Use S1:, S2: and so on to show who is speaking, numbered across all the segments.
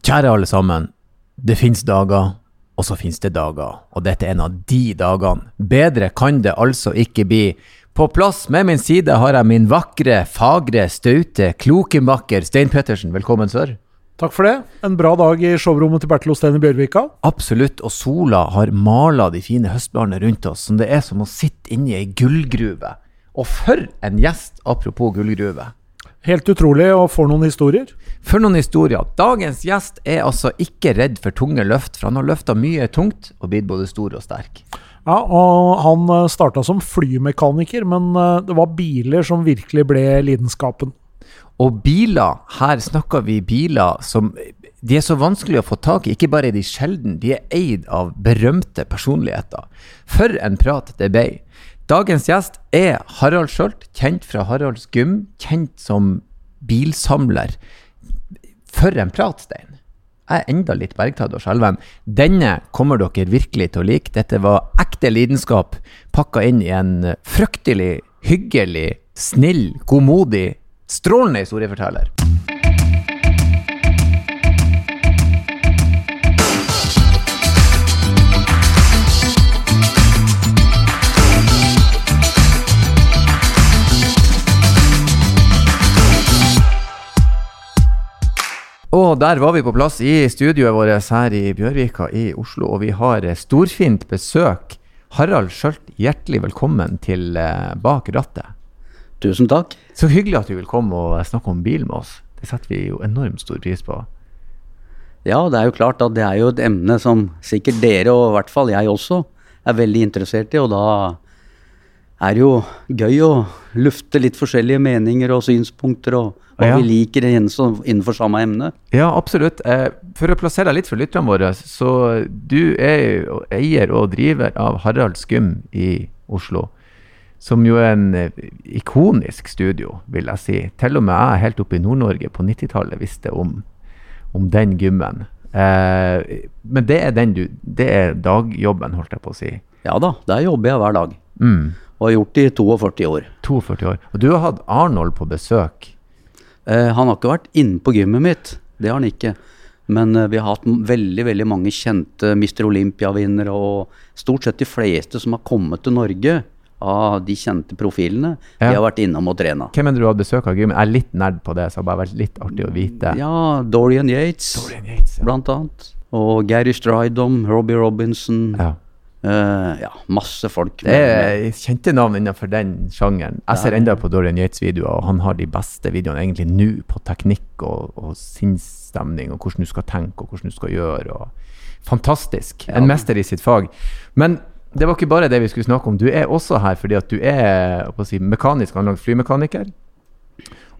S1: Kjære alle sammen. Det fins dager, og så fins det dager. Og dette er en av de dagene. Bedre kan det altså ikke bli. På plass med min side har jeg min vakre, fagre, staute, kloke makker Stein Pettersen. Velkommen, sør.
S2: Takk for det. En bra dag i showrommet til Bertil Ostein i Bjørvika.
S1: Absolutt, og sola har mala de fine høstbarnene rundt oss, som det er som å sitte inni ei gullgruve. Og for en gjest, apropos gullgruve.
S2: Helt utrolig, og får noen historier.
S1: For noen historier. Dagens gjest er altså ikke redd for tunge løft, for han har løfta mye tungt og blitt både stor og sterk.
S2: Ja, og Han starta som flymekaniker, men eh, det var biler som virkelig ble lidenskapen.
S1: Og biler, her snakker vi biler som de er så vanskelig å få tak i. Ikke bare er de sjelden, de er eid av berømte personligheter. For en prat det ble. Dagens gjest er Harald Skjoldt, kjent fra Haralds Gym, kjent som bilsamler. For en prat, Stein. Jeg er enda litt bergtatt og skjelven. Denne kommer dere virkelig til å like. Dette var ekte lidenskap pakka inn i en fryktelig hyggelig, snill, godmodig, strålende historieforteller. Og der var vi på plass i studioet vårt her i Bjørvika i Oslo, og vi har storfint besøk. Harald Skjølt, hjertelig velkommen til eh, Bak rattet.
S3: Tusen takk.
S1: Så hyggelig at du vil komme og snakke om bil med oss. Det setter vi jo enormt stor pris på.
S3: Ja, det er jo klart at det er jo et emne som sikkert dere, og i hvert fall jeg også, er veldig interessert i. Og da er jo gøy å lufte litt forskjellige meninger og synspunkter, og hva
S1: Ja.
S3: vi liker innenfor samme emne.
S1: Ja, absolutt. Eh, For å plassere deg litt for lytterne våre, så du er jo eier og driver av Haralds Gym i Oslo. Som jo er en eh, ikonisk studio, vil jeg si. Til og med jeg helt oppe i Nord-Norge på 90-tallet visste om, om den gymmen. Eh, men det er den du Det er dagjobben, holdt jeg på å si.
S3: Ja da, der jobber jeg hver dag.
S1: Mm.
S3: Og har gjort det i 42 år.
S1: 42 år. Og du har hatt Arnold på besøk.
S3: Eh, han har ikke vært inne på gymmet mitt, det har han ikke. Men eh, vi har hatt veldig veldig mange kjente Mr. Olympia-vinnere, og stort sett de fleste som har kommet til Norge av de kjente profilene,
S1: Ja.
S3: de har vært innom og trena.
S1: Hvem er det du hatt besøk av gymmet? Jeg er litt nerd på det, så det har bare vært litt artig å vite.
S3: Ja, Dorian Yates,
S1: Dorian Yates, ja.
S3: blant annet. Og Gary Strydom, Robbie Robinson.
S1: Ja.
S3: Eh, ja, masse folk.
S1: Det er kjente navn innenfor den sjangeren. Jeg ser enda på Dorian Yates-videoer, og han har de beste videoene egentlig nå på teknikk og, og sinnsstemning, og hvordan du skal tenke og hvordan du skal gjøre. Og fantastisk. En mester i sitt fag. Men det var ikke bare det vi skulle snakke om. Du er også her fordi at du er si, mekanisk anlagt flymekaniker.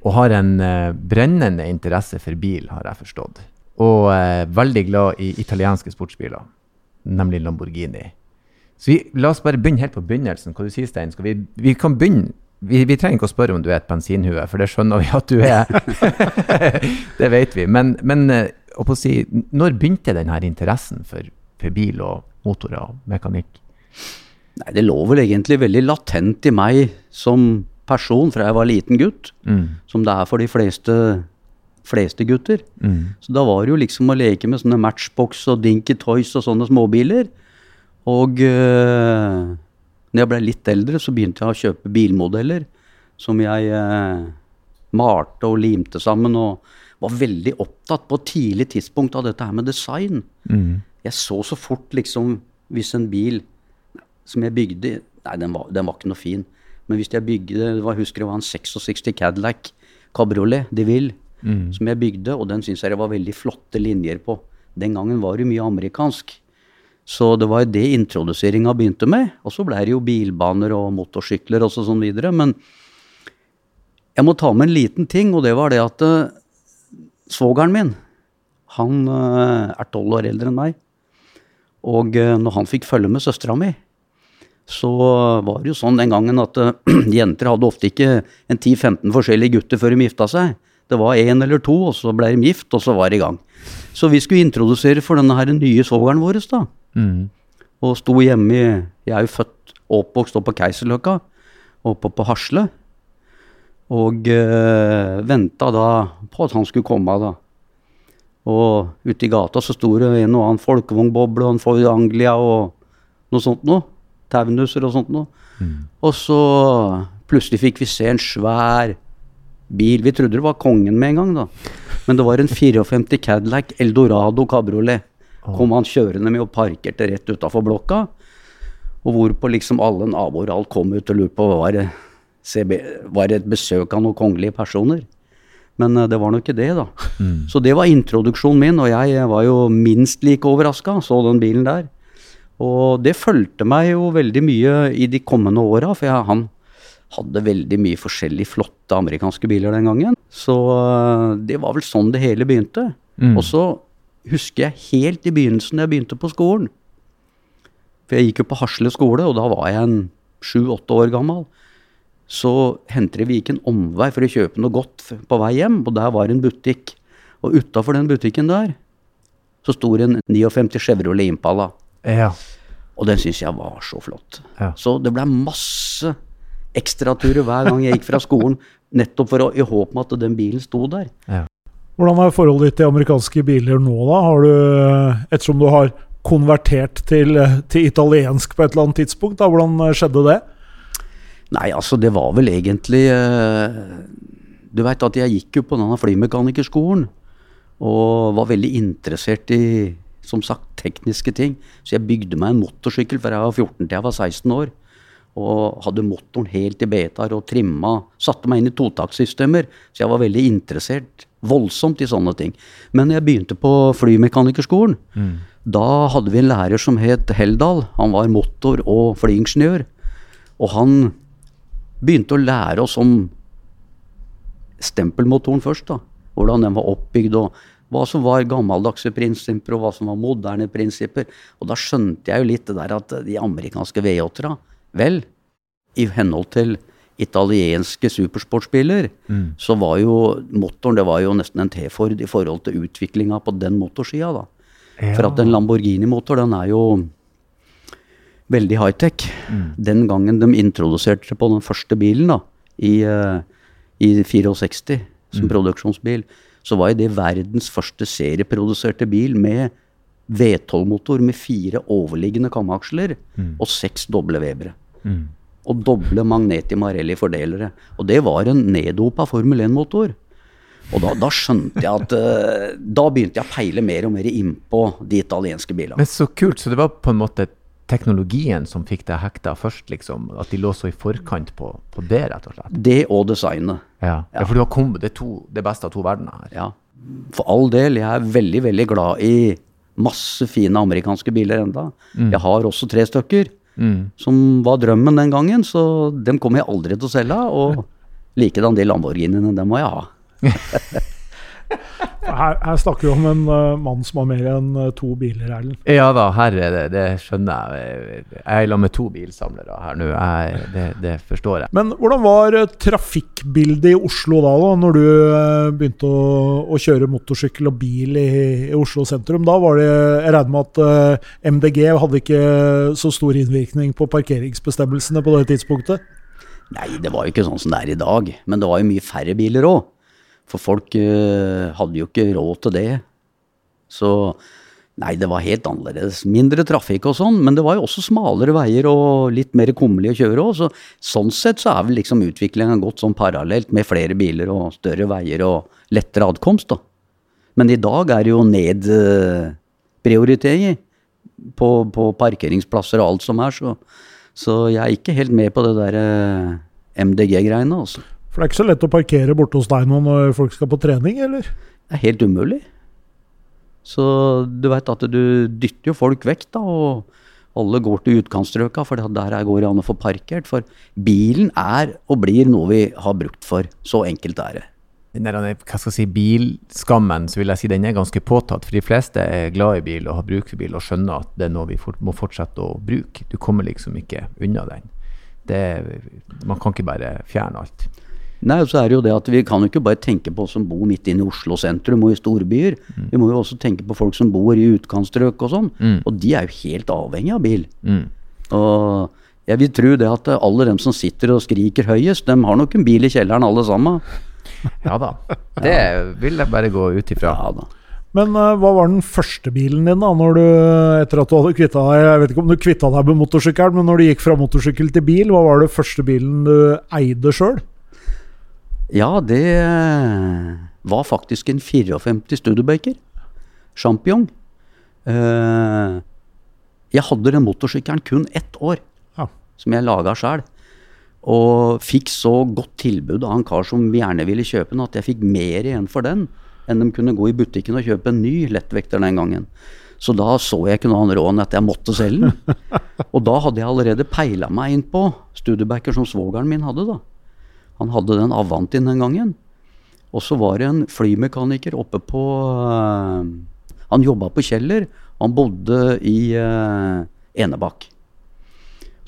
S1: Og har en uh, brennende interesse for bil, har jeg forstått. Og uh, veldig glad i italienske sportsbiler, nemlig Lamborghini. Så vi, la oss bare begynne helt på begynnelsen. Hva du sier, Stein? Vi, vi kan begynne vi, vi trenger ikke å spørre om du er et bensinhue, for det skjønner vi at du er. det vet vi. Men, men eh, si, når begynte denne interessen for, for bil og motorer og mekanikk?
S3: Nei, det lå vel egentlig veldig latent i meg som person fra jeg var liten gutt.
S1: Mm.
S3: Som det er for de fleste, fleste gutter.
S1: Mm.
S3: Så da var det jo liksom å leke med sånne Matchbox og Dinky Toys og sånne småbiler. Og uh, når jeg ble litt eldre, så begynte jeg å kjøpe bilmodeller som jeg uh, malte og limte sammen. Og var veldig opptatt på et tidlig tidspunkt av dette her med design.
S1: Mm.
S3: Jeg så så fort liksom hvis en bil som jeg bygde Nei, den var, den var ikke noe fin. Men hvis jeg bygde det var, husker det var en 66 Cadillac Cabriolet de Ville som jeg bygde, og den syns jeg det var veldig flotte linjer på. Den gangen var det mye amerikansk. Så det var det introduseringa begynte med. Og så ble det jo bilbaner og motorsykler og så sånn videre. Men jeg må ta med en liten ting, og det var det at uh, svogeren min, han uh, er tolv år eldre enn meg. Og uh, når han fikk følge med søstera mi, så var det jo sånn den gangen at jenter hadde ofte ikke en 10-15 forskjellige gutter før de gifta seg. Det var én eller to, og så ble de gift, og så var de i gang. Så vi skulle introdusere for denne her nye svogeren vår, da.
S1: Mm.
S3: Og sto hjemme i Jeg er jo født og oppvokst oppe på Keiserløkka, oppe på Hasle. Og øh, venta da på at han skulle komme, da. Og ute i gata så sto det en og annen folkevognboble og en Ford Anglia og noe sånt noe. Taunuser og sånt noe. Og så plutselig fikk vi se en svær bil. Vi trodde det var kongen med en gang, da. Men det var en 54 Cadillac Eldorado cabriolet. Kom han kjørende med og parkerte rett utafor blokka. Og hvorpå liksom alle naboer alt kom ut og lurte på var det var det et besøk av noen kongelige personer. Men eh, det var nå ikke det, da. Så det var introduksjonen min, og jeg var jo minst like overraska, så den bilen der. Og det fulgte meg jo veldig mye i de kommende åra, for jeg, han hadde veldig mye forskjellig flotte amerikanske biler den gangen. Så øh, det var vel sånn det hele begynte. Og så husker jeg helt i begynnelsen da jeg begynte på skolen. For jeg gikk jo på Hasle skole, og da var jeg en sju-åtte år gammel. Så hentet vi gikk en omvei for å kjøpe noe godt på vei hjem, og der var en butikk. Og utafor den butikken der så sto det en 59 Chevrolet Impala.
S1: Ja.
S3: Og den syns jeg var så flott.
S1: Ja.
S3: Så det ble masse ekstraturer hver gang jeg gikk fra skolen, nettopp for å, i håp om at den bilen sto der.
S2: Hvordan er forholdet ditt til amerikanske biler nå, da? Har du, ettersom du har konvertert til, til italiensk på et eller annet tidspunkt, da, hvordan skjedde det?
S3: Nei, altså, det var vel egentlig eh, Du veit at jeg gikk jo på denne flymekanikerskolen, og var veldig interessert i, som sagt, tekniske ting. Så jeg bygde meg en motorsykkel fra jeg var 14 til jeg var 16 år. Og hadde motoren helt i betaer og trimma. Satte meg inn i totakssystemer. Så jeg var veldig interessert, voldsomt, i sånne ting. Men jeg begynte på flymekanikerskolen, da hadde vi en lærer som het Heldal. Han var motor- og flyingeniør. Og han begynte å lære oss om stempelmotoren først. da. Hvordan den var oppbygd, og hva som var gammeldagse prinsipper, og hva som var moderne prinsipper. Og da skjønte jeg jo litt det der at de amerikanske V8-ere, vel, i henhold til italienske supersportsbiler, så var jo motoren det var jo nesten en T-Ford i forhold til utviklinga på den motorsida. da. For at en Lamborghini-motor, den er jo veldig high-tech. Den gangen de introduserte på den første bilen, da, i, eh, i 64, som produksjonsbil, så var det verdens første serieproduserte bil med V12-motor med fire overliggende kamaksler og seks doble Webere. Og doble Magneti Marelli-fordelere. Og det var en neddopa Formel 1-motor. Og da, da skjønte jeg at eh, Da begynte jeg å peile mer og mer innpå de italienske bilene.
S1: Men så kult. Så det var på en måte teknologien som fikk deg hekta først, liksom? At de lå så i forkant på, på det, rett og slett?
S3: Det og designet.
S1: Ja, ja for du har kommet det, to, det beste av to verdener her.
S3: Ja. For all del, jeg er veldig, veldig glad i masse fine amerikanske biler enda. Jeg har også tre stykker, som var drømmen den gangen, så dem kommer jeg aldri til å selge. Og likedan de Lamborghiniene, dem må jeg ha.
S2: Her, her snakker vi om en uh, mann som har mer enn uh, to biler, Erlend.
S1: Ja da, her er det, det skjønner jeg. Jeg er i lag med to bilsamlere her nå. Jeg, det, det forstår jeg.
S2: Men hvordan var eh, trafikkbildet i Oslo da, da når du begynte å, å kjøre motorsykkel og bil i, i Oslo sentrum? Da var det Jeg regner med at uh, MDG hadde ikke så stor innvirkning på parkeringsbestemmelsene på det tidspunktet?
S3: Nei, det var jo ikke sånn som det er i dag. Men det var jo mye færre biler òg. For folk eh, hadde jo ikke råd til det. Så nei, det var helt annerledes. Mindre trafikk og sånn, men det var jo også smalere veier og litt mer kummerlig å kjøre òg. Så sånn sett så er vel liksom utviklinga gått sånn parallelt med flere biler og større veier og lettere adkomst, da. Men i dag er det jo nedprioritering på, på parkeringsplasser og alt som er, så, så jeg er ikke helt med på det der eh, MDG-greiene, altså.
S2: For det er ikke så lett å parkere borte hos deg nå når folk skal på trening, eller?
S3: Det er helt umulig. Så du veit at du dytter jo folk vekk, da, og alle går til utkantstrøka, for der går det an å få parkert. For bilen er og blir noe vi har brukt for. Så enkelt er det.
S1: Den hva skal jeg si, bilskammen, så vil jeg si den er ganske påtatt. For de fleste er glad i bil og har bruk for bil og skjønner at det er noe vi fort, må fortsette å bruke. Du kommer liksom ikke unna den. Det, man kan ikke bare fjerne alt.
S3: Nei, så er det jo det at Vi kan jo ikke bare tenke på oss som bor midt inne i Oslo sentrum og i storbyer. Vi må jo også tenke på folk som bor i utkantstrøk og sånn. Og de er jo helt avhengig av bil. Og jeg vil tro det at alle dem som sitter og skriker høyest, dem har nok en bil i kjelleren alle sammen.
S1: Ja da. Det vil jeg bare gå ut ifra.
S3: Ja da.
S2: Men uh, hva var den første bilen din, da, når du, etter at du hadde kvitta deg Jeg vet ikke om du kvitta deg med motorsykkelen, men når du gikk fra motorsykkel til bil, hva var det første bilen du eide sjøl?
S3: Ja, det var faktisk en 54 Studebaker. Champion. Uh, jeg hadde den motorsykkelen kun ett år, ja. som jeg laga sjøl. Og fikk så godt tilbud av en kar som gjerne ville kjøpe den, at jeg fikk mer igjen for den enn de kunne gå i butikken og kjøpe en ny lettvekter den gangen. Så da så jeg ikke noe annet råd enn at jeg måtte selge den. Og da hadde jeg allerede peila meg inn på Studebacker som svogeren min hadde. da. Han hadde den Avantien den gangen. Og så var det en flymekaniker oppe på uh, Han jobba på Kjeller. Han bodde i uh, Enebakk.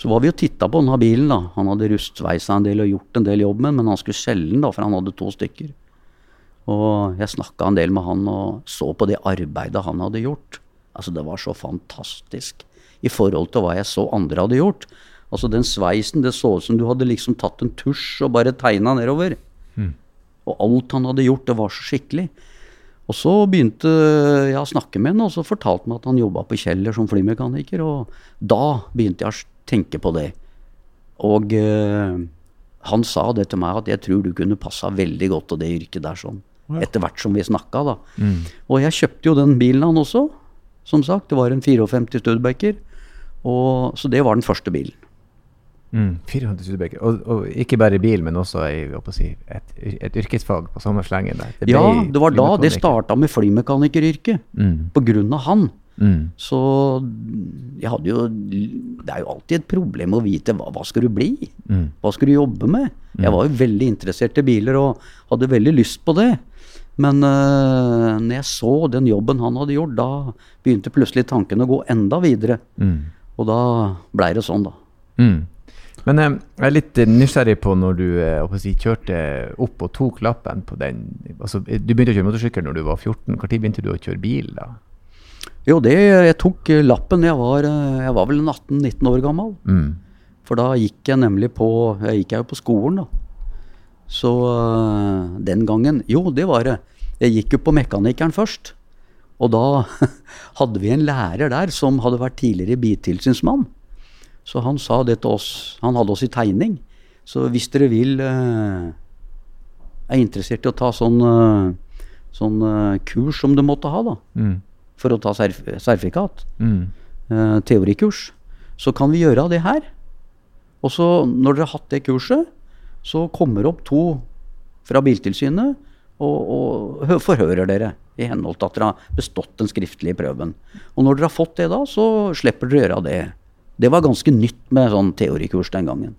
S3: Så var vi og titta på denne bilen. da. Han hadde rustsveisa en del og gjort en del jobb med den, men han skulle selge den, da, for han hadde to stykker. Og jeg snakka en del med han og så på det arbeidet han hadde gjort. Altså, det var så fantastisk i forhold til hva jeg så andre hadde gjort. Altså, den sveisen, det så ut som du hadde liksom tatt en tusj og bare tegna nedover. Mm. Og alt han hadde gjort, det var så skikkelig. Og så begynte jeg å snakke med han, og så fortalte han at han jobba på Kjeller som flymekaniker. Og da begynte jeg å tenke på det. Og eh, han sa det til meg at jeg tror du kunne passa veldig godt til det yrket der sånn. Etter hvert som vi snakka, da. Mm. Og jeg kjøpte jo den bilen han også. Som sagt, det var en 54 Studebaker. Og, så det var den første bilen.
S1: Mm, 400 studiebøker. Og, og, ikke bare bil, men også i, si, et, et, yrkesfag på samme slengen der.
S3: Det ja, det var da det starta med flymekanikeryrket. Mm. På grunn av han. Mm. Så jeg hadde jo Det er jo alltid et problem å vite hva, hva skal du bli? Mm. Hva skal du jobbe med? Jeg mm. var jo veldig interessert i biler og hadde veldig lyst på det. Men uh, når jeg så den jobben han hadde gjort, da begynte plutselig tankene å gå enda videre. Mm. Og da blei det sånn, da.
S1: Mm. Men eh, jeg er litt nysgjerrig på når du eh, si, kjørte opp og tok lappen på den altså, Du begynte å kjøre motorsykkel når du var 14. Når begynte du å kjøre bil? da?
S3: Jo, det, jeg tok eh, lappen. Jeg var, jeg var vel 18-19 år gammel. Mm. For da gikk jeg nemlig på Jeg gikk jo på skolen, da. Så den gangen Jo, det var det. Jeg gikk jo på Mekanikeren først. Og da hadde vi en lærer der som hadde vært tidligere biltilsynsmann. Så han sa det til oss. Han hadde oss i tegning. Så hvis dere vil eh, er interessert i å ta sånn, eh, sånn eh, kurs som du måtte ha da, mm. for å ta sertifikat, mm. teorikurs, så kan vi gjøre det her. Og så, når dere har hatt det kurset, så kommer opp to fra Biltilsynet og, og forhører dere i henhold til at dere har bestått den skriftlige prøven. Og når dere har fått det da, så slipper dere å gjøre det. Det var ganske nytt med sånn teorikurs den gangen.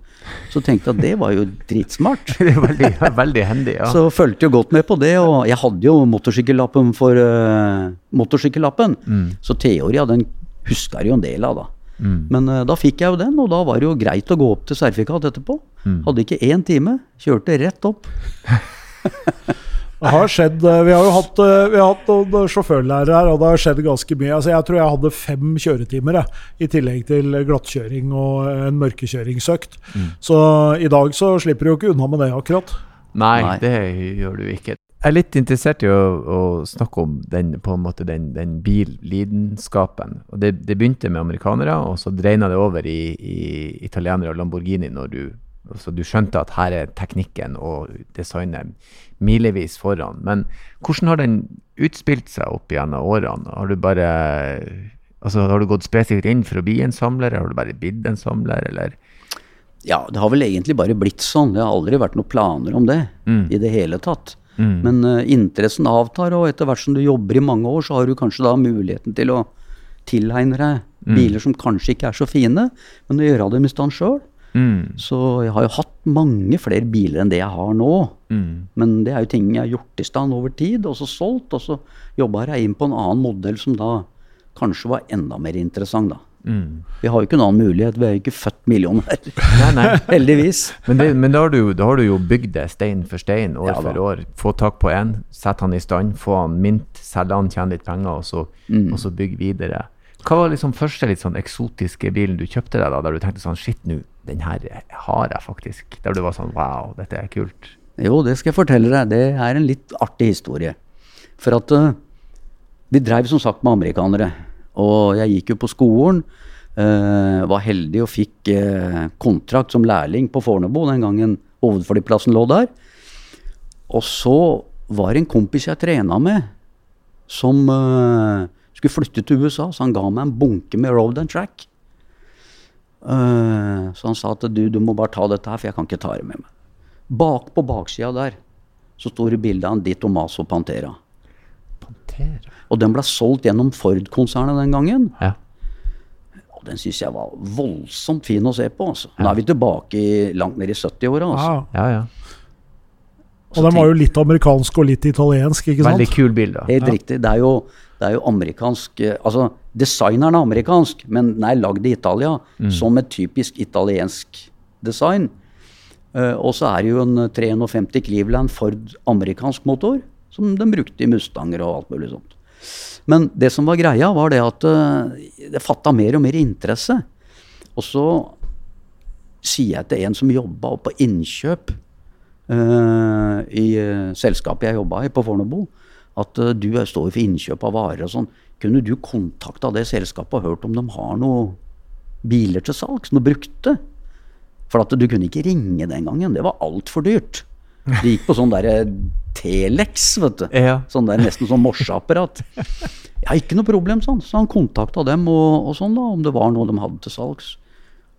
S3: Så tenkte jeg at det var jo dritsmart.
S1: det var veldig, veldig hendig, ja.
S3: Så fulgte jo godt med på det. Og jeg hadde jo motorsykkellappen for uh, motorsykkellappen. Mm. Så teoria, den huska jeg jo en del av, da. Mm. Men uh, da fikk jeg jo den, og da var det jo greit å gå opp til sertifikat etterpå. Mm. Hadde ikke én time. Kjørte rett opp.
S2: Det har skjedd eh, Vi har jo hatt, eh, vi har hatt noen sjåførlærere her, og det har skjedd ganske mye. Altså, jeg tror jeg hadde fem kjøretimer jeg, i tillegg til glattkjøring og en mørkekjøringsøkt. Mm. Så i dag så slipper du jo ikke unna med det, akkurat.
S1: Nei, Nei. det gjør du ikke. Jeg er litt interessert i å, å snakke om den, på en måte den, den billidenskapen. Og det, det, begynte med amerikanere, og så dreina det over i, i italienere og Lamborghini når du Altså, du skjønte at her er teknikken og designet milevis foran. Men hvordan har den utspilt seg opp gjennom årene? Har du bare altså, har du gått spesifikt inn for å bli en samler, har du bare blitt en samler, eller?
S3: Ja, det har vel egentlig bare blitt sånn. Det har aldri vært noen planer om det mm. i det hele tatt. Mm. Men uh, interessen avtar, og etter hvert som du jobber i mange år, så har du kanskje da muligheten til å tilegne deg mm. biler som kanskje ikke er så fine, men å gjøre dem i stand sjøl. Mm. Så jeg har jo hatt mange flere biler enn det jeg har nå. Mm. Men det er jo ting jeg har gjort i stand over tid, og så solgt. Og så jobba jeg inn på en annen modell som da kanskje var enda mer interessant, da. Mm. Vi har jo ikke noen annen mulighet, vi er jo ikke født millioner, nei, nei. Heldigvis.
S1: Men, det, men da, har du, da, har du, jo bygd det stein for stein, år ja, for år. Få tak på en, sette han i stand, få han mint, selge han, tjene litt penger, og så, mm. og så bygge videre. Hva var liksom første litt sånn eksotiske bilen du kjøpte deg, da, der du tenkte sånn Shit, nå, den her har jeg faktisk. Der du var sånn Wow, dette er kult.
S3: Jo, det skal jeg fortelle deg. Det er en litt artig historie. For at uh, vi dreiv som sagt med amerikanere. Og jeg gikk jo på skolen. Uh, var heldig og fikk uh, kontrakt som lærling på Fornebu den gangen hovedflyplassen lå der. Og så var det en kompis jeg trena med, som eh, skulle flytte til USA, så han ga meg en bunke med road and track. Eh, så han sa at du, du må bare ta dette her, for jeg kan ikke ta det med meg. Bak på baksida der så står det bilde av en Di Tomaso Pantera.
S1: Pantera.
S3: Og den ble solgt gjennom Ford-konsernet den gangen.
S1: Ja.
S3: Og den syns jeg var voldsomt fin å se på. Altså. Nå er vi tilbake i, langt ned i 70-åra. Altså.
S2: Ja.
S1: ja, ja.
S2: Og den var jo litt amerikansk og litt italiensk, ikke sant?
S1: Veldig kul bilde.
S3: Helt riktig. Det er jo, det er jo amerikansk eh, Altså, designeren er amerikansk, men den er lagd i Italia som et typisk italiensk design. Uh, og så er det jo en 350 Cleveland Ford amerikansk motor, som de brukte i Mustanger og alt mulig sånt. Men det som var greia, var det at uh, det fatta mer og mer interesse. Og så sier jeg til en som jobba på innkjøp uh, i eh, selskapet jeg jobba i på Fornebu, at eh, du står for innkjøp av varer og sånn. Kunne du kontakta det selskapet og hørt om de har noen biler til salgs? Noe brukte? For at du kunne ikke ringe den gangen. Det var altfor dyrt. Det gikk på sånn derre Telex, vet du.
S1: Ja.
S3: Sånn der, nesten sånn morseapparat. Ja, ikke noe problem, sånn. Så han kontakta dem og, og sånn da, om det var noe de hadde til salgs.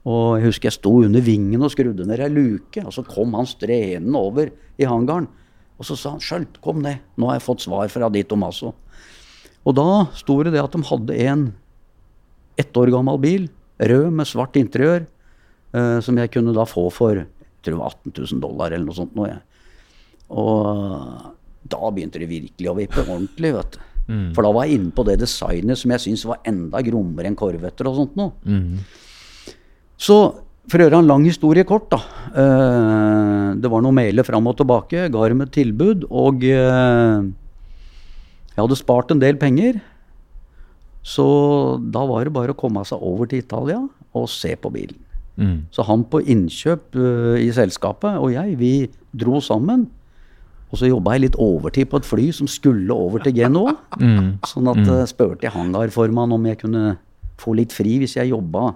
S3: Og jeg husker jeg sto under vingen og skrudde ned ei luke, og så kom han strenende over i hangaren. Og så sa han 'Skjølt, kom ned, nå har jeg fått svar fra Di Tomaso'. Og da sto det det at de hadde en ett år gammel bil, rød med svart interiør, eh, som jeg kunne da få for jeg tror det var 18 000 dollar eller noe sånt. Nå, jeg. Og da begynte det virkelig å vippe ordentlig, vet du. For da var jeg inne på det designet som jeg syns var enda grommere enn korvetter og sånt noe. Så for å gjøre en lang historie kort, da. Eh, det var noen mailer fram og tilbake. Ga dem et tilbud, og eh, jeg hadde spart en del penger. Så da var det bare å komme seg over til Italia og se på bilen.
S1: Mm.
S3: Så han på innkjøp øh, i selskapet og jeg, vi dro sammen. Og så jobba jeg litt overtid på et fly som skulle over til Genoa. Sånn at uh, spurte jeg hangarformannen om jeg kunne få litt fri hvis jeg jobba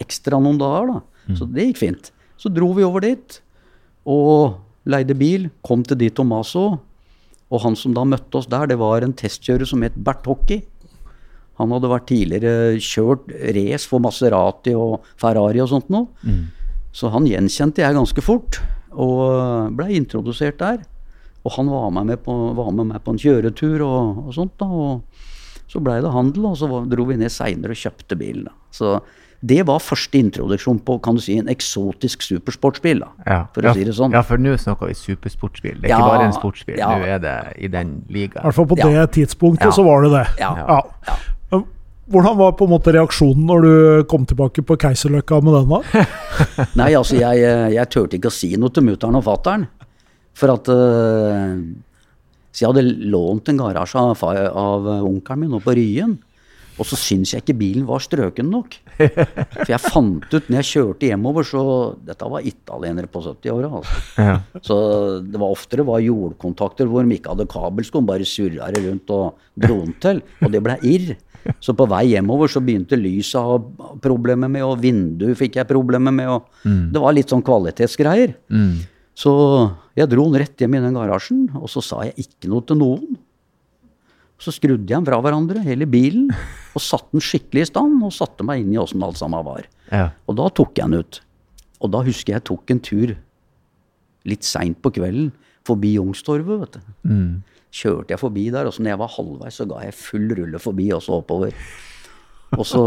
S3: ekstra noen dager. da. Så det gikk fint. Så dro vi over dit og leide bil. Kom til Di Tomaso. Og han som da møtte oss der, det var en testkjører som het Bert Hockey. Han hadde vært tidligere kjørt race for Maserati og Ferrari og sånt noe. Så han gjenkjente jeg ganske fort, og blei introdusert der. Og han var med meg på, var med meg på en kjøretur og, og sånt. da, og Så blei det handel, og så dro vi ned seinere og kjøpte bilen. da. Så det var første introduksjon på kan du si, en eksotisk supersportsbil, da,
S1: Ja.
S3: for
S1: ja,
S3: å si det sånn.
S1: Ja, for nå snakker vi supersportsbil. Det er
S3: Ja,
S1: ikke bare en sportsbil.
S3: ja.
S1: Nå er det i den
S2: I
S1: ligaen.
S2: hvert fall på
S3: Ja.
S2: det tidspunktet
S3: Ja.
S2: så var det det.
S3: Ja.
S2: Hvordan var på en måte reaksjonen når du kom tilbake på Keiserløkka med den? da?
S3: Nei, altså, jeg, jeg turte ikke å si noe til mutter'n og fatter'n. For at eh, Så jeg hadde lånt en garasje av, av onkelen min oppe på Ryen. Og så syns jeg ikke bilen var strøken nok. For jeg fant ut når jeg kjørte hjemover, så Dette var italienere på 70-åra. Altså.
S1: Ja.
S3: Så det var oftere var jordkontakter hvor de ikke hadde kabelsko, bare surra det rundt og dro den til. Og det ble irr. Så på vei hjemover så begynte lyset å ha problemer med, og vinduet fikk jeg problemer med. og Det var litt sånn kvalitetsgreier. Så jeg dro den rett hjem i den garasjen, og så sa jeg ikke noe til noen. Så skrudde jeg den fra hverandre, hele bilen, og satte den skikkelig i stand, og satte meg inn i åssen alt sammen var.
S1: Ja.
S3: Og da tok jeg den ut. Og da husker jeg tok en tur litt seint på kvelden forbi Youngstorget, vet du. Kjørte jeg forbi der, og så når jeg var halvveis, så ga jeg full rulle forbi og så oppover. Og så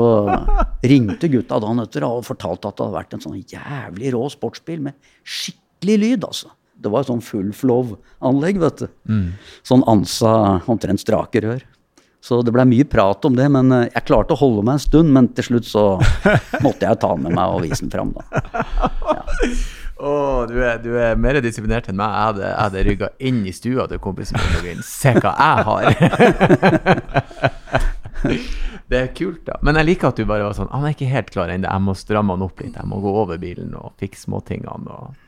S3: ringte gutta dagen etter og fortalte at det hadde vært en sånn jævlig rå sportsbil med skikkelig lyd, altså. Det var sånn full flow-anlegg, vet du. Sånn ansa omtrent strake rør. Så det blei mye prat om det, men eh, jeg klarte å holde meg en stund. Men til slutt så måtte jeg ta med meg og vise den fram, da.
S1: Åh, du, er, du er mer disiplinert enn meg. Jeg hadde, jeg hadde rygga inn i stua til kompisen min. Se hva jeg har! det er kult, da. Men jeg liker at du bare var sånn Han er ikke helt klar ennå. Jeg må stramme han opp litt. Jeg må gå over bilen og fikse småtingene. Og...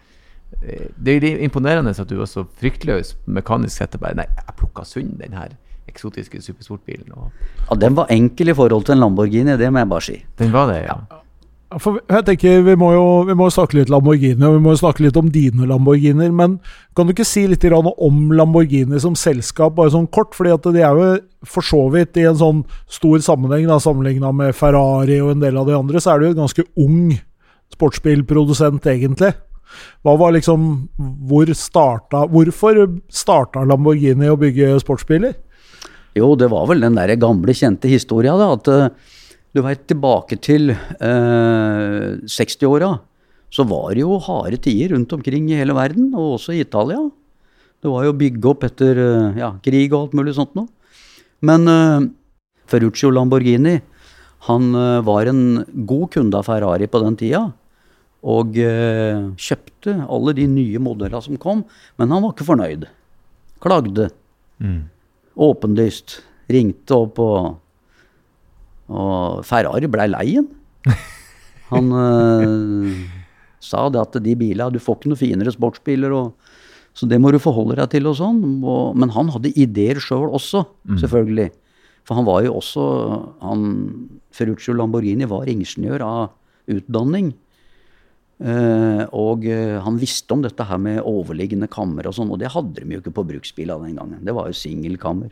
S1: Det er imponerende at du var så fryktløs mekanisk sett. Bare nei, jeg plukka sund den her eksotiske supersportbilen. Og
S3: Ja, Den var enkel i forhold til en Lamborghini, det må jeg bare si.
S1: den var det, ja.
S2: Ja, For jeg tenker, Vi må jo vi må snakke litt Lamborghini, og vi må jo snakke litt om dine Lamborghiner. Men kan du ikke si litt om Lamborghini som selskap, bare sånn kort? fordi at de er jo for så vidt i en sånn stor sammenheng, da, sammenligna med Ferrari og en del av de andre, så er det jo en ganske ung sportsbilprodusent, egentlig. Hva var liksom, hvor starta, Hvorfor starta Lamborghini å bygge sportsbiler?
S3: Jo, det var vel den der gamle, kjente historia, da. At eh, du veit, tilbake til eh, 60-åra, så var det jo harde tider rundt omkring i hele verden, og også i Italia. Det var jo å bygge opp etter eh, ja, krig og alt mulig sånt noe. Men eh, Ferruccio Lamborghini, han eh, var en god kunde av Ferrari på den tida. Og eh, kjøpte alle de nye modellene som kom, men han var ikke fornøyd. Klagde åpenlyst. Ringte opp og Og Ferrari blei lei han. Han eh, sa det at de bilene Du får ikke noe finere sportsbiler, og, så det må du forholde deg til og sånn. Og, men han hadde ideer sjøl også, selvfølgelig. For han var jo også han, Ferruccio Lamborghini var ingeniør av utdanning. Eh, og eh, han visste om dette her med overliggende kammer og sånn, og det hadde de jo ikke på bruksbilene den gangen. Det var jo singelkammer.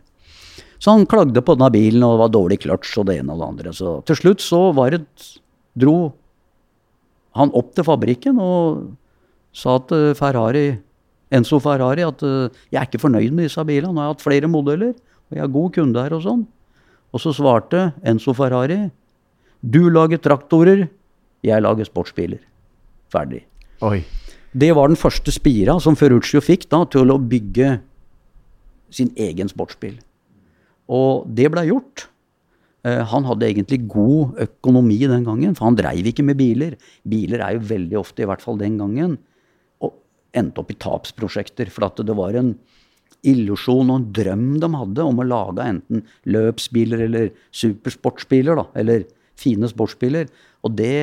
S3: Så han klagde på denne bilen, og det var dårlig kløtsj og det ene og det andre. Så til slutt så var det, dro han opp til fabrikken og sa til Ferrari, Enzo Ferrari at eh, jeg er ikke fornøyd med disse bilene. Nå har jeg hatt flere modeller, og jeg er god kunde her og sånn. Og så svarte Enzo Ferrari du lager traktorer, jeg lager sportsbiler. Ferdig.
S1: Oi.
S3: Det var den første spira som Ferruccio fikk da, til å bygge sin egen sportsbil. Og det ble gjort. Eh, han hadde egentlig god økonomi den gangen, for han dreiv ikke med biler. Biler er jo veldig ofte, i hvert fall den gangen, og endte opp i tapsprosjekter. For at det var en illusjon og en drøm de hadde om å lage enten løpsbiler eller supersportsbiler, da, eller fine sportsbiler. Og det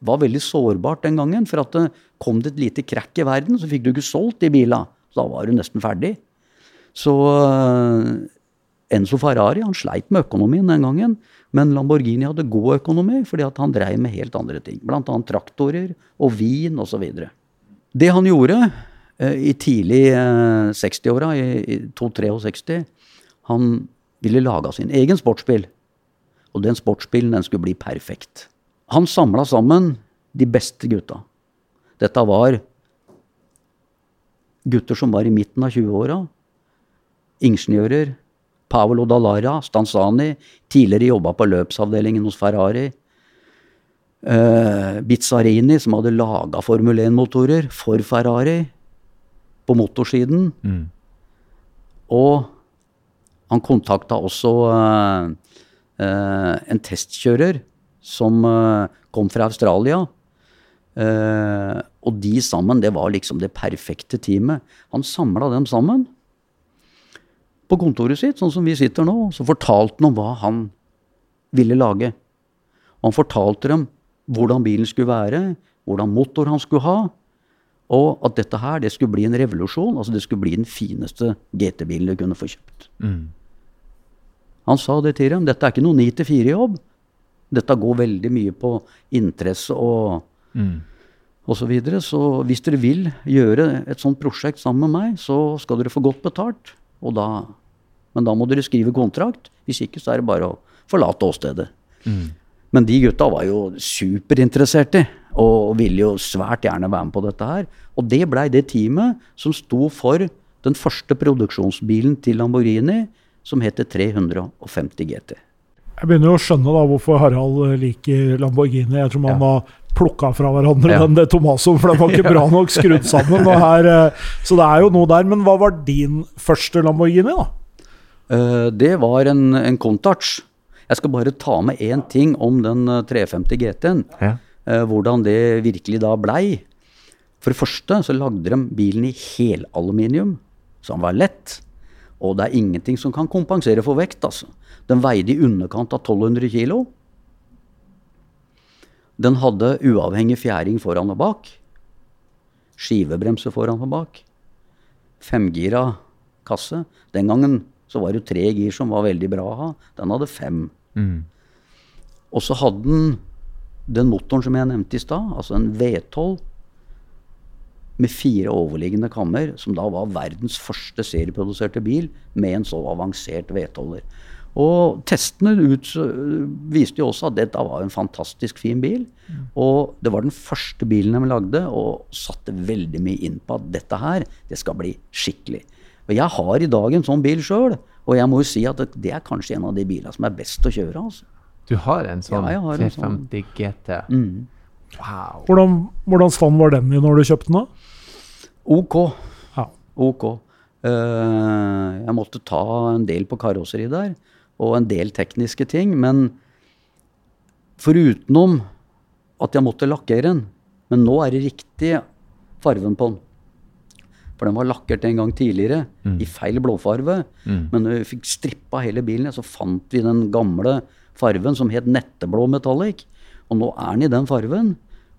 S3: var veldig sårbart den gangen, for at det kom det et lite krakk i verden, så fikk du ikke solgt de bila. Så da var du nesten ferdig. Så eh, Enzo Ferrari han sleit med økonomien den gangen, men Lamborghini hadde god økonomi fordi at han dreiv med helt andre ting. Bl.a. traktorer og vin osv. Det han gjorde eh, i tidlig eh, 60-åra, i, i 263, han ville lage sin egen sportsbil. Og den sportsbilen den skulle bli perfekt. Han samla sammen de beste gutta. Dette var gutter som var i midten av 20-åra. Ingeniører. Paolo Dallara, Stanzani, tidligere jobba på løpsavdelingen hos Ferrari. Uh, Bizzarini, som hadde laga Formel 1-motorer for Ferrari på motorsiden.
S1: Mm.
S3: Og han kontakta også uh, uh, en testkjører som eh, kom fra Australia. Eh, og de sammen, det var liksom det perfekte teamet. Han samla dem sammen på kontoret sitt, sånn som vi sitter nå. Så fortalte han om hva han ville lage. Og han fortalte dem hvordan bilen skulle være, hvordan motor han skulle ha. Og at dette her, det skulle bli en revolusjon. Altså det skulle bli den fineste GT-bilen du kunne få kjøpt.
S1: Mm.
S3: Han sa det til dem. Dette er ikke noe 9-4-jobb. Dette går veldig mye på interesse og
S1: Mm.
S3: og Så, videre. så hvis dere vil gjøre et sånt prosjekt sammen med meg, så skal dere få godt betalt. Og da, men da må dere skrive kontrakt. Hvis ikke så er det bare å forlate åstedet.
S1: Mm.
S3: Men de gutta var jo superinteresserte og ville jo svært gjerne være med på dette her. Og det blei det teamet som sto for den første produksjonsbilen til Lamborghini, som heter 350 GT.
S2: Jeg begynner jo å skjønne da hvorfor Harald eh, liker Lamborghini. Jeg tror man
S1: Ja.
S2: har plukka fra hverandre
S1: Ja.
S2: den det Tomaso, for den var ikke bra nok skrudd sammen. Og her, eh, så det er jo noe der. Men hva var din første Lamborghini, da?
S3: Uh, det var en, en Contouch. Jeg skal bare ta med én ting om den eh, 350 GT-en.
S1: Ja.
S3: Uh, hvordan det virkelig da blei. For det første så lagde de bilen i helaluminium, så den var lett. Og det er ingenting som kan kompensere for vekt. altså. Den veide i underkant av 1200 kilo. Den hadde uavhengig fjæring foran og bak. Skivebremse foran og bak. Femgira kasse. Den gangen Så var det tre gir som var veldig bra å ha. Den hadde fem.
S1: Mm.
S3: Og så hadde den den motoren som jeg nevnte i stad, altså en V12 med fire overliggende kammer, som da var verdens første serieproduserte bil med en så avansert V12-er. Og testene ut, viste jo også at dette var en fantastisk fin bil. Og det var den første bilen de lagde, og satte veldig mye inn på at dette her, det skal bli skikkelig. Og jeg har i dag en sånn bil sjøl, og jeg må jo si at det er kanskje en av de bilene som er best å kjøre. altså.
S1: Du har en sånn
S3: Ja, har 350 en sånn.
S1: GT.
S3: Mm.
S1: Wow.
S2: Hvordan, hvordan stand var den i når du kjøpte den? da?
S3: Ok.
S2: Ja.
S3: Ok. Uh, jeg måtte ta en del på karosseri der, og en del tekniske ting. Men forutenom at jeg måtte lakkere den Men nå er det riktig farven på den. For den var lakkert en gang tidligere i feil blåfarve. Men når vi fikk strippa hele bilen, så fant vi den gamle farven som het netteblå metallic. Og nå er den i den farven.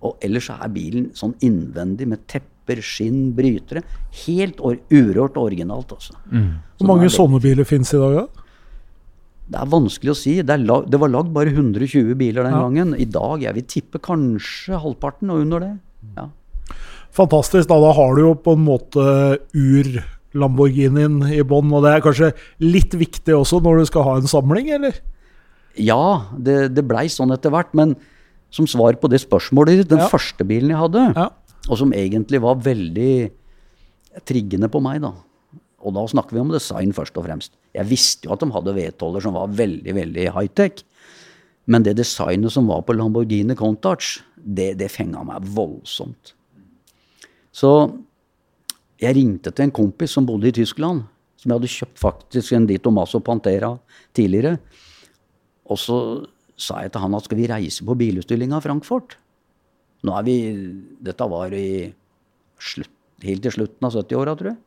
S3: Og ellers er bilen sånn innvendig med tepper, skinn, brytere. Helt or urørt og originalt, altså. Mm.
S2: Hvor mange
S3: det-
S2: sånne biler fins i dag? da?
S3: Det er vanskelig å si. Det, er lag, det var lagd bare 120 biler den
S2: Ja.
S3: gangen. I dag, jeg vil tippe kanskje halvparten og under det. Ja.
S2: Fantastisk. Da, da har du jo på en måte ur-Lamborghinien i bånn, og det er kanskje litt viktig også når du skal ha en samling, eller?
S3: Ja, det, det blei sånn etter hvert. Men som svar på det spørsmålet ditt, den
S2: Ja.
S3: første bilen jeg hadde,
S2: Ja.
S3: Og som egentlig var veldig triggende på meg, da. Og da snakker vi om design først og fremst. Jeg visste jo at de hadde V12-er som var veldig, veldig high-tech. Men det designet som var på Lamborghini Countach, det, det fenga meg voldsomt. Så jeg ringte til en kompis som bodde i Tyskland, som jeg hadde kjøpt faktisk en Dito Maso Pantera tidligere. Og så sa jeg til han at skal vi reise på bilutstillinga i Frankfurt? Nå er vi Dette var i slutt, helt til slutten av 70-åra, tror jeg.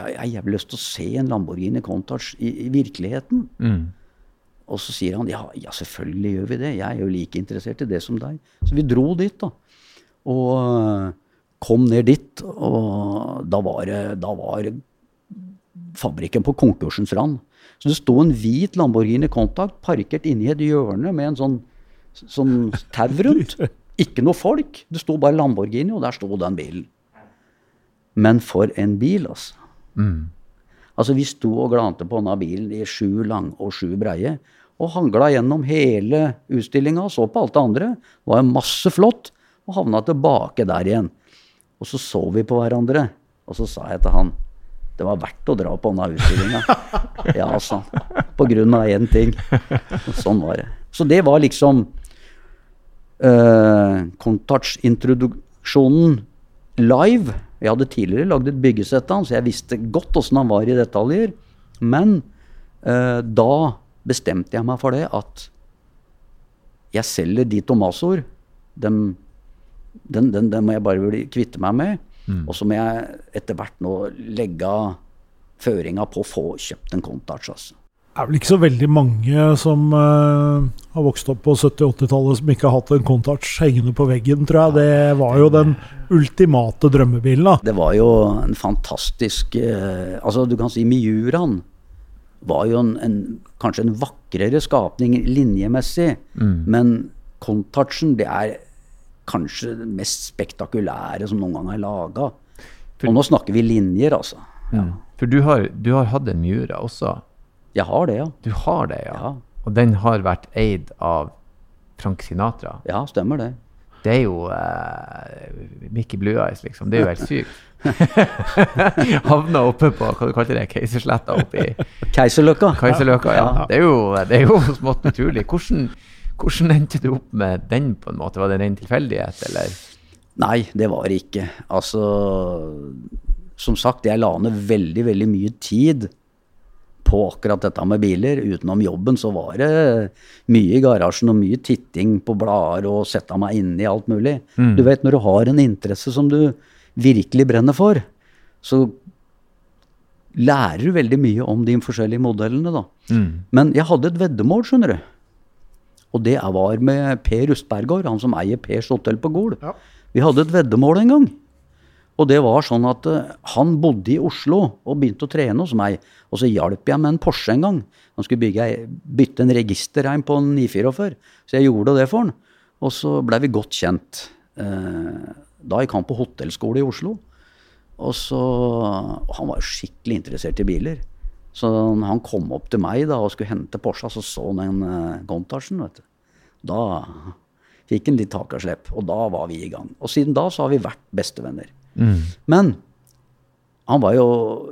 S3: Jeg har jævlig lyst til å se en Lamborghini Countach i, i virkeligheten.
S1: Mm.
S3: Og så sier han ja, ja, selvfølgelig gjør vi det. Jeg er jo like interessert i det som deg. Så vi dro dit, da. Og øh, kom ned dit, og da var, da var fabrikken på konkursens rand. Så det sto en hvit Lamborghini Contact parkert inni et hjørne med en sånn, sånn tau rundt. Ikke noe folk. Det sto bare Lamborghini, og der sto den bilen. Men for en bil, altså. Altså, vi sto og glante på denne bilen i sju lang og sju breie. Og hangla gjennom hele utstillinga og så på alt det andre. Det var masse flott. Og havna tilbake der igjen. Og så så vi på hverandre. Og så sa jeg til han det var verdt å dra på denne utstillinga. Ja, altså. På grunn av én ting. Sånn var det. Så det var liksom uh, Contouch-introduksjonen live. Jeg hadde tidligere lagd et byggesett av han, så jeg visste godt åssen han var i detaljer. Men uh, da bestemte jeg meg for det at jeg selger de tomasoer. Den, den, den, den må jeg bare kvitte meg med. Og så må jeg etter hvert nå legge føringa på å få kjøpt en Countach. Altså.
S2: Det er vel ikke så veldig mange som uh, har vokst opp på 70- 80-tallet som ikke har hatt en Contouch hengende på veggen, tror jeg. Det var jo den ultimate drømmebilen. da.
S3: Det var jo en fantastisk uh, Altså, du kan si Miuraen var jo en, en, kanskje en vakrere skapning linjemessig. Men Contouchen, det er kanskje det mest spektakulære som noen gang er laga. Og nå snakker vi linjer, altså.
S1: Mm. For du har, du har hatt en Miura også.
S3: Jeg har det, ja.
S1: Du har det, ja.
S3: Ja,
S1: Og den har vært eid av Frank Sinatra.
S3: ja stemmer det.
S1: Det er jo uh, Mickey Blue Eyes, liksom. Det er jo helt sykt. Havna oppe på hva du kalte det, Keisersletta oppi Keiserløkka.
S3: Keiserløkka.
S1: ja. Ja. Det, er jo, det er jo smått naturlig. Hvordan, hvordan endte du opp med den, på en måte? Var det en ren tilfeldighet, eller?
S3: Nei, det var det ikke. Altså Som sagt, jeg la ned veldig, veldig mye tid på akkurat dette med biler. Utenom jobben så var det mye i garasjen og mye titting på blader og sette meg inn i alt mulig. Du vet, når du har en interesse som du virkelig brenner for, så lærer du veldig mye om de forskjellige modellene, da. Men jeg hadde et veddemål, skjønner du. Og det var med Per Rustbergård, han som eier Pers hotell på Gol.
S2: Ja.
S3: Vi hadde et veddemål en gang. Og det var sånn at uh, han bodde i Oslo og begynte å trene hos meg. Og så hjalp jeg med en Porsche en gang. Han skulle bygge, bytte en registerreim på en 944. Så jeg gjorde det for han. Og så blei vi godt kjent. Uh, da gikk han på hotellskole i Oslo. Og så, og Han var skikkelig interessert i biler. Så han kom opp til meg da og skulle hente Porsche, så så han den uh, Countachen. vet du. Da fikk han litt tak og slepp, og da var vi i gang. Og siden da så har vi vært bestevenner. Men han var jo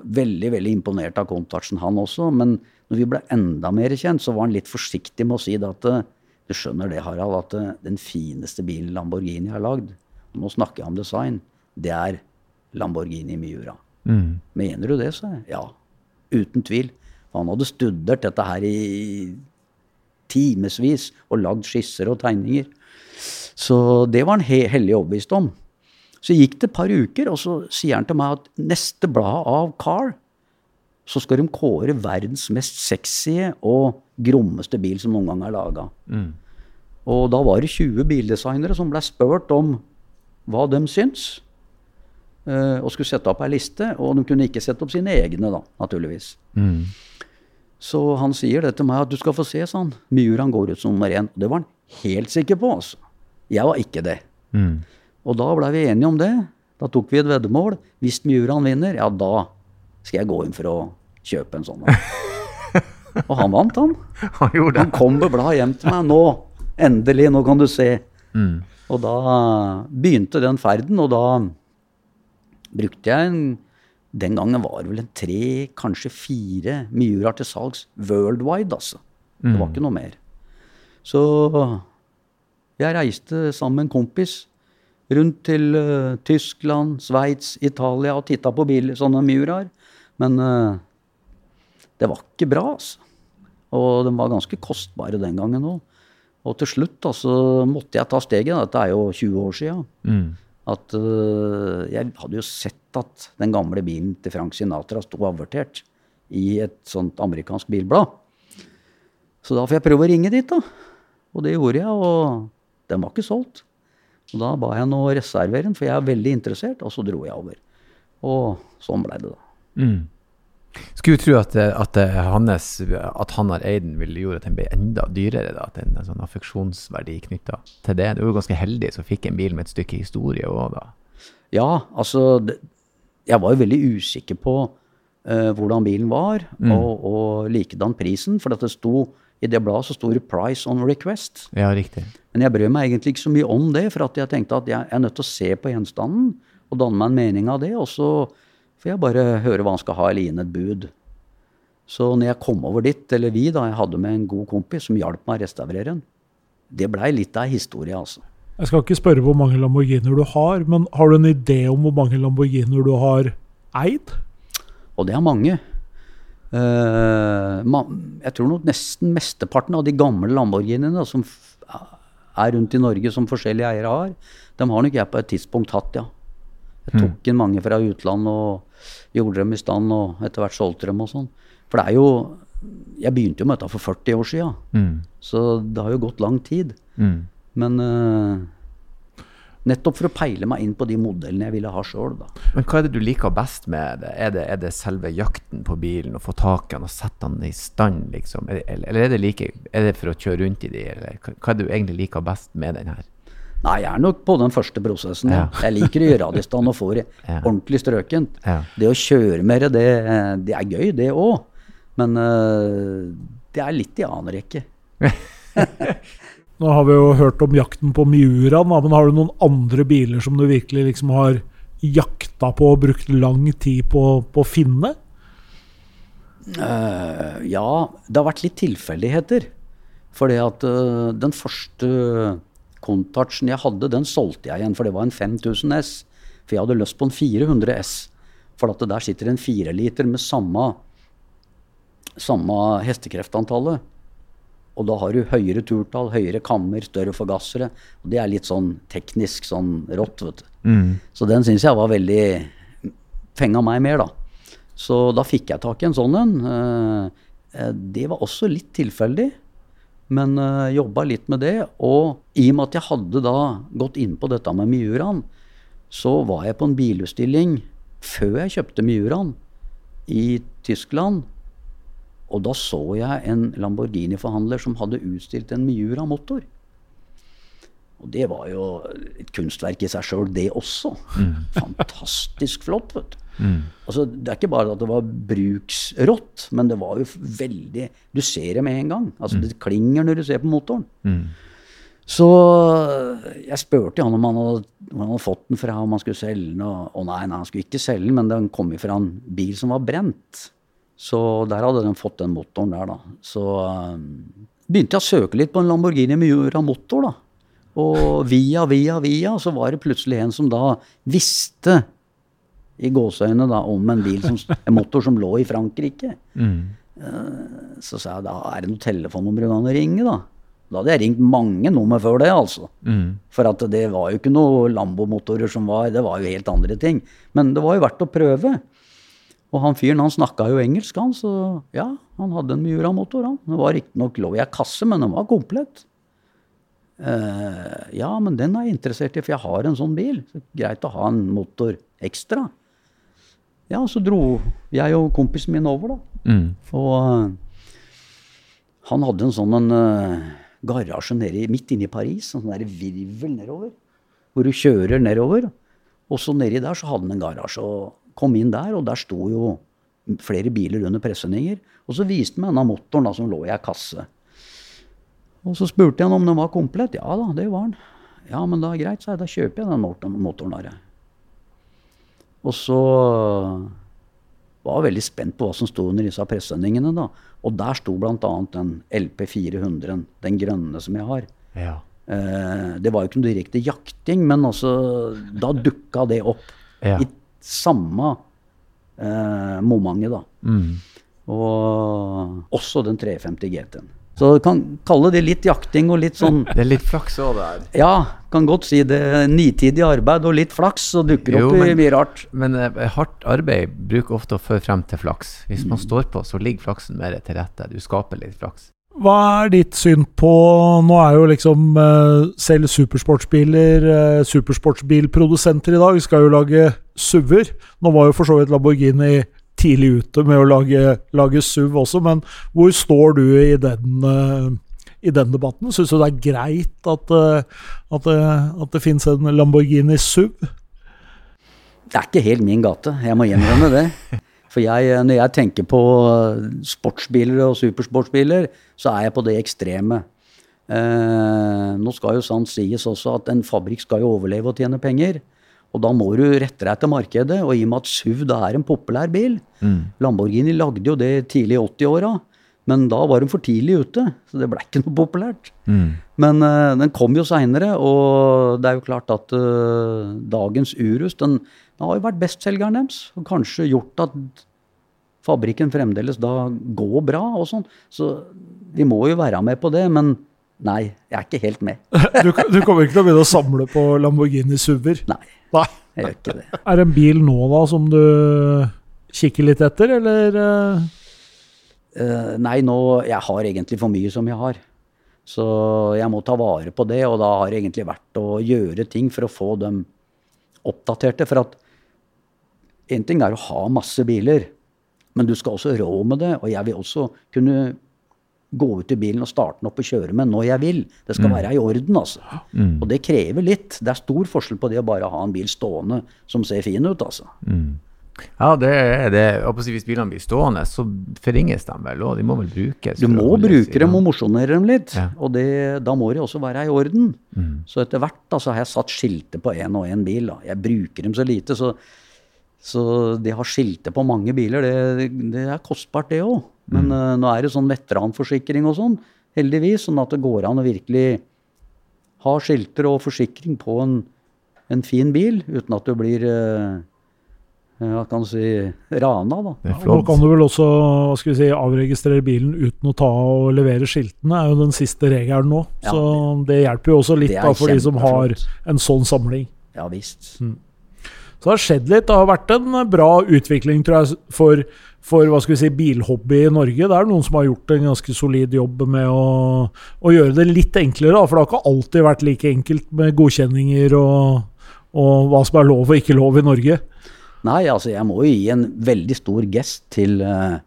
S3: veldig veldig imponert av Countachen, han også. Men når vi ble enda mer kjent, så var han litt forsiktig med å si det at du skjønner det, Harald, at den fineste bilen Lamborghini har lagd, nå snakker jeg om design, det er Lamborghini Miura. Mm. Mener du det, sa jeg. Ja. Uten tvil. Han hadde studert dette her i timevis og lagd skisser og tegninger. Så det var han he hellig overbevist om. Så gikk det et par uker, og så sier han til meg at neste blad av Car, så skal de kåre verdens mest sexy og grommeste bil som noen gang er laga. Mm. Og da var det 20 bildesignere som ble spurt om hva de syns. Uh, og skulle sette opp ei liste. Og de kunne ikke sette opp sine egne, da, naturligvis. Mm. Så han sier det til meg at du skal få se, sånn. Miuraen går ut som nummer én. Det var han helt sikker på, altså. Jeg var ikke det. Mm. Og da blei vi enige om det. Da tok vi et veddemål. Hvis Mjuran vinner, ja, da skal jeg gå inn for å kjøpe en sånn. og han vant, han.
S1: Han, gjorde det.
S3: han kom med bladet hjem til meg. Nå, endelig, nå kan du se. Mm. Og da begynte den ferden, og da brukte jeg en Den gangen var det vel en tre, kanskje fire Miuraer til salgs worldwide, altså. Det var mm. ikke noe mer. Så jeg reiste sammen med en kompis rundt til uh, Tyskland, Sveits, Italia og titta på biler, sånne Miuraer. Men uh, det var ikke bra, altså. Og de var ganske kostbare den gangen òg. Og til slutt da, så måtte jeg ta steget. Dette er jo 20 år sia. Mm. At uh, jeg hadde jo sett at den gamle bilen til Frank Sinatra sto avertert i et sånt amerikansk bilblad. Så da får jeg prøve å ringe dit, da. Og det gjorde jeg, og den var ikke solgt. Og da ba jeg nå reservere den, for jeg er veldig interessert, og så dro jeg over. Og sånn blei det, da. Mm.
S1: Skulle tro at, at, hans, at han har eid den, ville gjort at den ble enda dyrere. da, At er en sånn affeksjonsverdi knytta til det. Du var jo ganske heldig som fikk en bil med et stykke historie òg, da.
S3: Ja, altså det, Jeg var jo veldig usikker på uh, hvordan bilen var, mm. og, og likedan prisen. For det sto i det bladet så sto det 'price on request'.
S1: Ja, riktig.
S3: Men jeg brød meg egentlig ikke så mye om det, for jeg tenkte at jeg er nødt til å se på gjenstanden og danne meg en mening av det. Og så får jeg bare høre hva han skal ha, eller gi inn et bud. Så når jeg kom over dit, eller vi, da, jeg hadde med en god kompis som hjalp meg å restaurere den, det blei litt av historie, altså.
S2: Jeg skal ikke spørre hvor mange Lamborghinier du har, men har du en idé om hvor mange Lamborghinier du har eid?
S3: Og det er mange. Uh, jeg tror nok nesten mesteparten av de gamle Lamborghiniene som er rundt i Norge som forskjellige eiere har, dem har nok jeg på et tidspunkt hatt, ja. Jeg tok mm. inn mange fra utlandet og gjorde dem i stand, og etter hvert solgte dem og sånn. For det er jo Jeg begynte jo med dette for 40 år sia, mm. så det har jo gått lang tid. Mm. Men uh, nettopp for å peile meg inn på de modellene jeg ville ha sjøl.
S1: Men hva er det du liker best med det? Er det, er det selve jakten på bilen, å få tak i den og sette den i stand, liksom? Eller, eller er, det like, er det for å kjøre rundt i de, eller hva er det du egentlig liker best med den her?
S3: Nei, jeg er nok på den første prosessen. Ja. Jeg liker å gjøre det i stand og få det ja. ordentlig strøkent. Ja. Det å kjøre mer, det, det er gøy, det òg. Men uh, det er litt i annen rekke.
S2: Nå har vi jo hørt om jakten på Miuraen, men har du noen andre biler som du virkelig liksom har jakta på og brukt lang tid på, på å finne?
S3: Uh, ja, det har vært litt tilfeldigheter. At uh, den første Contouchen jeg hadde, den solgte jeg igjen, for det var en 5000 S. For jeg hadde lyst på en 400 S. For at der sitter en 4-liter med samme, samme hestekreftantallet. Og da har du høyere turtall, høyere kammer, større forgassere. Og det er litt sånn teknisk sånn rått, vet du. Mm. Så den syns jeg var veldig Fenga meg mer, da. Så da fikk jeg tak i en sånn en. Eh, eh, det var også litt tilfeldig. Men eh, jobba litt med det. Og i og med at jeg hadde da gått inn på dette med Miuraen, så var jeg på en bilutstilling før jeg kjøpte Miuraen i Tyskland. Og da så jeg en Lamborghini-forhandler som hadde utstilt en Miura-motor. Og det var jo et kunstverk i seg sjøl, det også. Fantastisk flott, vet du. Altså, det er ikke bare at det var bruksrått, men det var jo veldig Du ser det med en gang. Altså, Det klinger når du ser på motoren. Så jeg spurte han om han hadde, om han hadde fått den fra om han skulle selge den. Og, og nei, nei, han skulle ikke selge den, men den kom fra en bil som var brent. Så der hadde den fått den motoren der, da. Så um, begynte jeg å søke litt på en Lamborghini Miura motor, da. Og via, via, via, så var det plutselig en som da visste i gåseøynene da, om en bil som, en motor som lå i Frankrike. Uh, så sa jeg da er det noe telefonnummer du kan ringe, da. Da hadde jeg ringt mange nummer før det, altså. For at det var jo ikke noe Lambo-motorer som var Det var jo helt andre ting. Men det var jo verdt å prøve. Og han fyren han snakka jo engelsk, han, så ja, han hadde en Miura-motor, han. Det var riktignok lå i ei kasse, men den var komplett. Uh, ja, men den er jeg interessert i, for jeg har en sånn bil. Så greit å ha en motor ekstra. Ja, så dro jeg og kompisen min over, da. Og uh, han hadde en sånn en, uh, garasje nede, midt inne i Paris, en sånn der virvel nedover. Hvor du kjører nedover. Og så nedi der så hadde han en garasje. og Kom inn der, og der sto jo flere biler under presenninger. Og så viste han meg denne motoren da, som lå i ei kasse. Og så spurte jeg han om den var komplett. Ja da, det var den. Ja, men da greit, sa jeg. Da kjøper jeg den motoren, motoren der. jeg. Og så var jeg veldig spent på hva som sto under disse pressendingene. da. Og der sto bl.a. den LP 400, den grønne som jeg har.
S1: Ja.
S3: Eh, det var jo ikke noe direkte jakting, men altså, da dukka det opp.
S1: Ja.
S3: I samme eh, momentet, da. Og også den 350 GT-en. Så du kan kalle det litt jakting og litt sånn
S1: Det er litt flaks òg der.
S3: Ja, kan godt si det. Nitidig arbeid og litt flaks, så dukker det
S1: opp
S3: opp i mye rart.
S1: Men eh, hardt arbeid bruker ofte å føre frem til flaks. Hvis man står på, så ligger flaksen mer til rette. Du skaper litt flaks.
S2: Hva er ditt syn på Nå er jo liksom eh, selv supersportsbiler eh, supersportsbilprodusenter i dag. Skal jo lage SUV-er. Nå var jo for så vidt Lamborghini tidlig ute med å lage, lage SUV også, men hvor står du i den, eh, i den debatten? Syns du det er greit at, at, det, at det finnes en Lamborghini SUV?
S3: Det er ikke helt min gate, jeg må innrømme det. For jeg, når jeg tenker på sportsbiler og supersportsbiler, så er jeg på det ekstreme. Eh, nå skal jo sant sies også at en fabrikk skal jo overleve og tjene penger. Og da må du rette deg etter markedet. Og i og med at SUV da er en populær bil Lamborghini lagde jo det tidlig i 80-åra, men da var de for tidlig ute. Så det ble ikke noe populært. Men eh, den kom jo seinere, og det er jo klart at eh, dagens Urus den, den har jo vært bestselgeren deres. Og kanskje gjort at fabrikken fremdeles da går bra og sånn. Så vi må jo være med på det, men nei, jeg er ikke helt med.
S2: Du, du kommer ikke til å begynne å samle på Lamborghini SUV-er?
S3: Nei,
S2: Nei.
S3: jeg gjør ikke det.
S2: Er det en bil nå da som du kikker litt etter, eller? Eh,
S3: nei, nå Jeg har egentlig for mye som jeg har. Så jeg må ta vare på det, og da har det egentlig vært å gjøre ting for å få dem oppdaterte. For at en ting er å ha masse biler, men du skal også rå med det. Og jeg vil også kunne gå ut i bilen og starte den opp og kjøre med når jeg vil. Det skal være i orden, altså. Og det krever litt. Det er stor forskjell på det å bare ha en bil stående som ser fin ut, altså.
S1: Ja, det er det. Hvis bilene blir stående, så forringes de vel, òg. de må vel brukes?
S3: Du må bruke dem og mosjonere dem litt.
S1: Ja.
S3: Og det, da må de også være i orden. Så etter hvert da, så har jeg satt skilter på én og én bil. Da. Jeg bruker dem så lite, så, så det har skilte på mange biler, det, det er kostbart, det òg. Men eh, nå er det sånn veteranforsikring og sånn, heldigvis, sånn at det går an å virkelig ha skilter og forsikring på en, en fin bil, uten at du blir uh, hva kan du si, rana, da.
S1: Er
S2: Nå kan du vel også hva skal vi si, avregistrere bilen uten å ta og levere skiltene, er jo den siste regelen nå.
S3: Ja.
S2: Så det hjelper jo også litt da, for de som har en sånn samling.
S3: Ja visst.
S2: Så det har skjedd litt. Det har vært en bra utvikling tror jeg, for, for hva skal vi si, bilhobby i Norge. Det er noen som har gjort en ganske solid jobb med å, å gjøre det litt enklere. Da, for det har ikke alltid vært like enkelt med godkjenninger og, og hva som er lov og ikke lov i Norge?
S3: Nei, altså jeg må jo gi en veldig stor gest til, eh,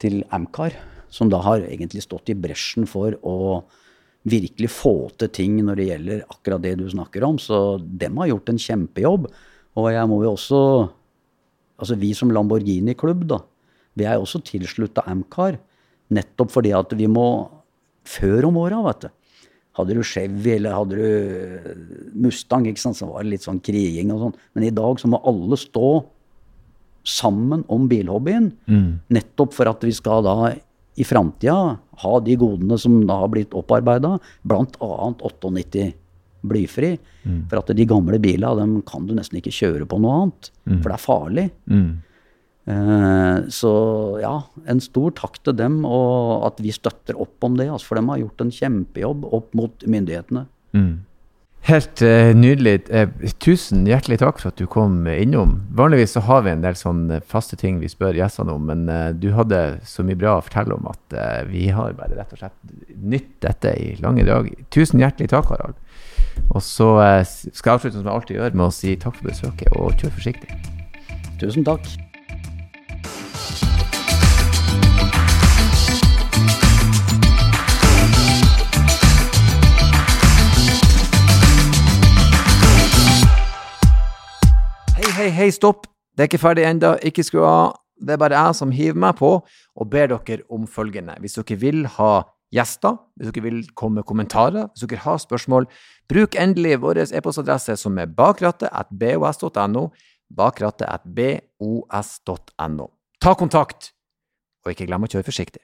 S3: til Amcar, som da har egentlig stått i bresjen for å virkelig få til ting når det gjelder akkurat det du snakker om. Så dem har gjort en kjempejobb. Og jeg må jo også Altså vi som Lamborghini-klubb, da, vi er jo også tilslutta Amcar. Nettopp fordi at vi må Før om åra, vet du. Hadde du Chevy eller hadde du Mustang, ikke sant, så var det litt sånn kriging og sånn. Men i dag så må alle stå sammen om bilhobbyen. Mm. Nettopp for at vi skal da i framtida ha de godene som da har blitt opparbeida, bl.a. 98 blyfri. Mm. For at de gamle bilene dem kan du nesten ikke kjøre på noe annet. Mm. For det er farlig. Mm. Eh, så ja, en stor takk til dem, og at vi støtter opp om det. Altså, for de har gjort en kjempejobb opp mot myndighetene. Mm.
S1: Helt uh, nydelig. Uh, tusen hjertelig takk for at du kom innom. Vanligvis så har vi en del sånne faste ting vi spør gjestene om, men uh, du hadde så mye bra å fortelle om at vi har bare rett og slett nytt dette i lange drag. Tusen hjertelig takk, Harald. Og så skal jeg avslutte som jeg alltid gjør, med å si takk for besøket, og kjør forsiktig.
S3: Tusen takk.
S1: hei, hei, stopp! Det er ikke ferdig ennå, ikke skru av. Det er bare jeg som hiver meg på og ber dere om følgende. Hvis dere vil ha gjester, hvis dere vil komme med kommentarer, hvis dere har spørsmål, bruk endelig vår e-postadresse som er bakrattet.bos.no, bakrattet.bos.no. Ta kontakt, og ikke glem å kjøre forsiktig.